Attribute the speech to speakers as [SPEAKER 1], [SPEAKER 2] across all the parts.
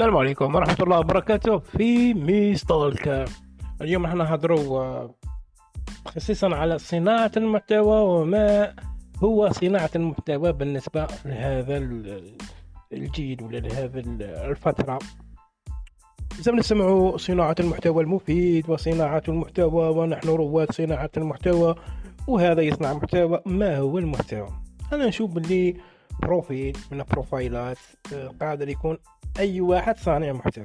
[SPEAKER 1] السلام عليكم ورحمة الله وبركاته في ميستولك اليوم راح نهضروا خصيصا على صناعة المحتوى وما هو صناعة المحتوى بالنسبة لهذا الجيل ولا لهذا الفترة. لازم نسمعوا صناعة المحتوى المفيد وصناعة المحتوى ونحن رواد صناعة المحتوى وهذا يصنع محتوى ما هو المحتوى؟ أنا نشوف باللي بروفيل من البروفايلات آه، قادر يكون أي واحد صانع محتوى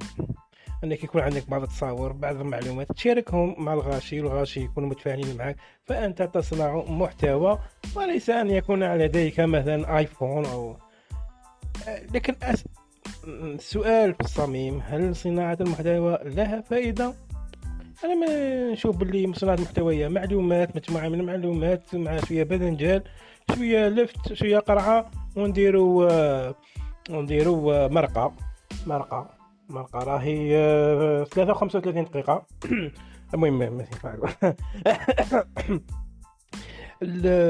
[SPEAKER 1] إنك يكون عندك بعض التصاور بعض المعلومات تشاركهم مع الغاشي والغاشي يكونوا متفاعلين معك فأنت تصنع محتوى وليس أن يكون لديك مثلا آيفون أو آه، لكن أس... السؤال في الصميم هل صناعة المحتوى لها فائدة؟ أنا ما نشوف باللي صناعة المحتوى هي معلومات مجموعة من المعلومات مع شوية باذنجان شوية لفت شوية قرعة ونديرو آه، ونديرو آه، مرقة مرقة مرقة. راهي ثلاثة وخمسة وثلاثين دقيقة. المهم ما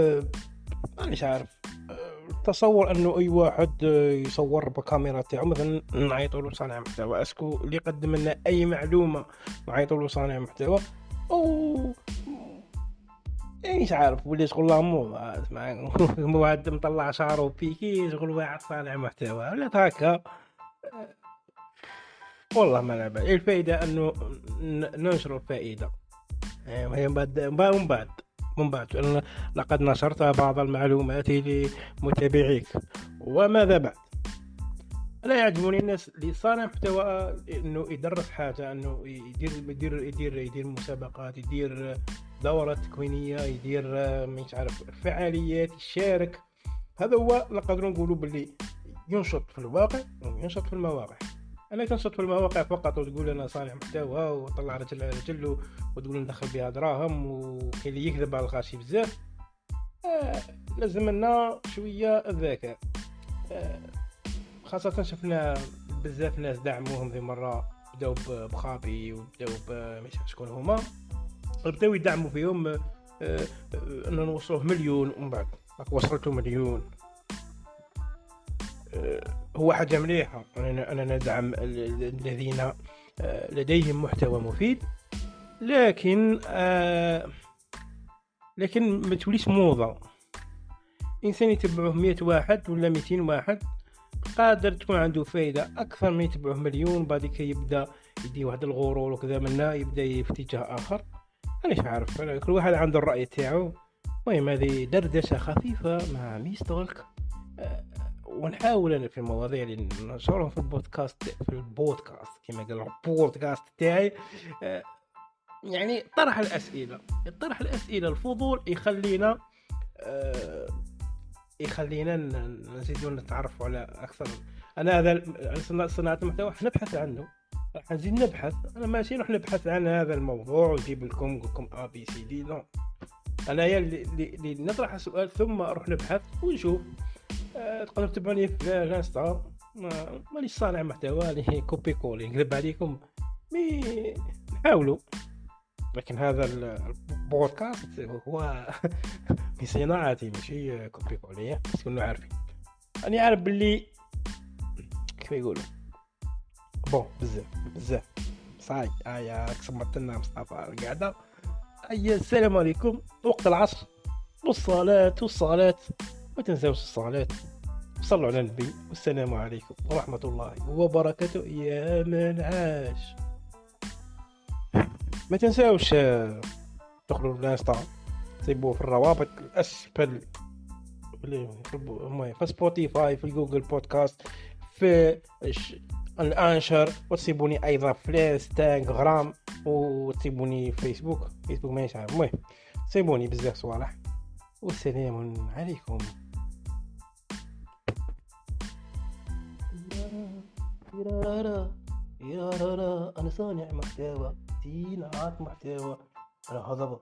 [SPEAKER 1] مانيش عارف. تصور أنه أي واحد يصور بالكاميرا تاعو مثلا نعيطوا له صانع محتوى. أسكو اللي يقدم لنا أي معلومة نعيطوا له صانع محتوى. أو مش عارف ولا شغل لامور اسمع واحد مطلع شعره بيكي شغل واحد صانع محتوى ولا هكا والله ما نعرف الفائدة إنه ننشر الفائدة هي من بعد من بعد من بعد لقد نشرت بعض المعلومات لمتابعيك. وماذا بعد؟ لا يعجبني الناس اللي صانع محتوى إنه يدرس حاجة إنه يدير يدير يدير يدير مسابقات يدير دورات تكوينية يدير مش عارف فعاليات يشارك. هذا هو نقدر نقولوا باللي ينشط في الواقع وينشط في المواقع. أنا تنشط في المواقع فقط وتقول أنا صانع محتوى وطلع رجل على رجل وتقول ندخل بها دراهم وكاين اللي يكذب على الغاشي بزاف. آه لازم لنا شوية ذكاء آه خاصة شفنا بزاف ناس دعموهم ذي مرة بداو بخابي وبداو مش شكون هما. بداو يدعموا فيهم آه آه انه نوصلوه مليون ومن بعد وصلتوا مليون. آه هو حاجة مليحة. أنا ندعم الذين لديهم محتوى مفيد. لكن لكن ما توليش موضة. إنسان يتبعه مية واحد ولا ميتين واحد قادر تكون عنده فايدة أكثر من يتبعه مليون. بعد كي يبدأ يدي واحد الغرور وكذا منا يبدأ في اتجاه آخر. مش عارف. كل واحد عنده الرأي تاعو. المهم هذه دردشة خفيفة مع ميستولك آه ونحاول أنا في المواضيع اللي ننشرها في البودكاست في البودكاست كما قال البودكاست تاعي. آه، يعني طرح الأسئلة. طرح الأسئلة الفضول يخلينا آه، يخلينا نزيدو نتعرفوا على أكثر. أنا هذا صناعه المحتوى نبحث عنه. نزيد نبحث أنا ماشي نروح نبحث عن هذا الموضوع ونجيب لكم نقول لكم A B C D non أنا اللي, نطرح السؤال ثم أروح نبحث ونشوف. آه، تقدر تتبعوني في ال Insta مانيش صانع محتوى اللي copier-coller نكذب عليكم. mais نحاولوا. لكن هذا البودكاست هو من صناعتي ماشي copier-coller بس كنا عارفين. راني عارف باللي كيف يقولوا؟ bon بزاف بزاف صاي هيا كسمت لنا مصطفى القعده هيا السلام عليكم وقت العصر والصلاة والصلاة ما تنساوش الصلاة صلوا على النبي والسلام عليكم ورحمة الله وبركاته يا من عاش ما تنساوش تدخلوا الإنستا تسيبوه في الروابط الأسفل. في سبوتيفاي في جوجل بودكاست في ال Anchor وتسيبوني أيضا في الإنستغرام وتسيبوني في فيسبوك. فيسبوك مانيش عارف المهم سيبوني بزاف صوالح والسلام عليكم. يرارا يرارا أنا صانع محتوى. صناعة محتوى. أنا هضبة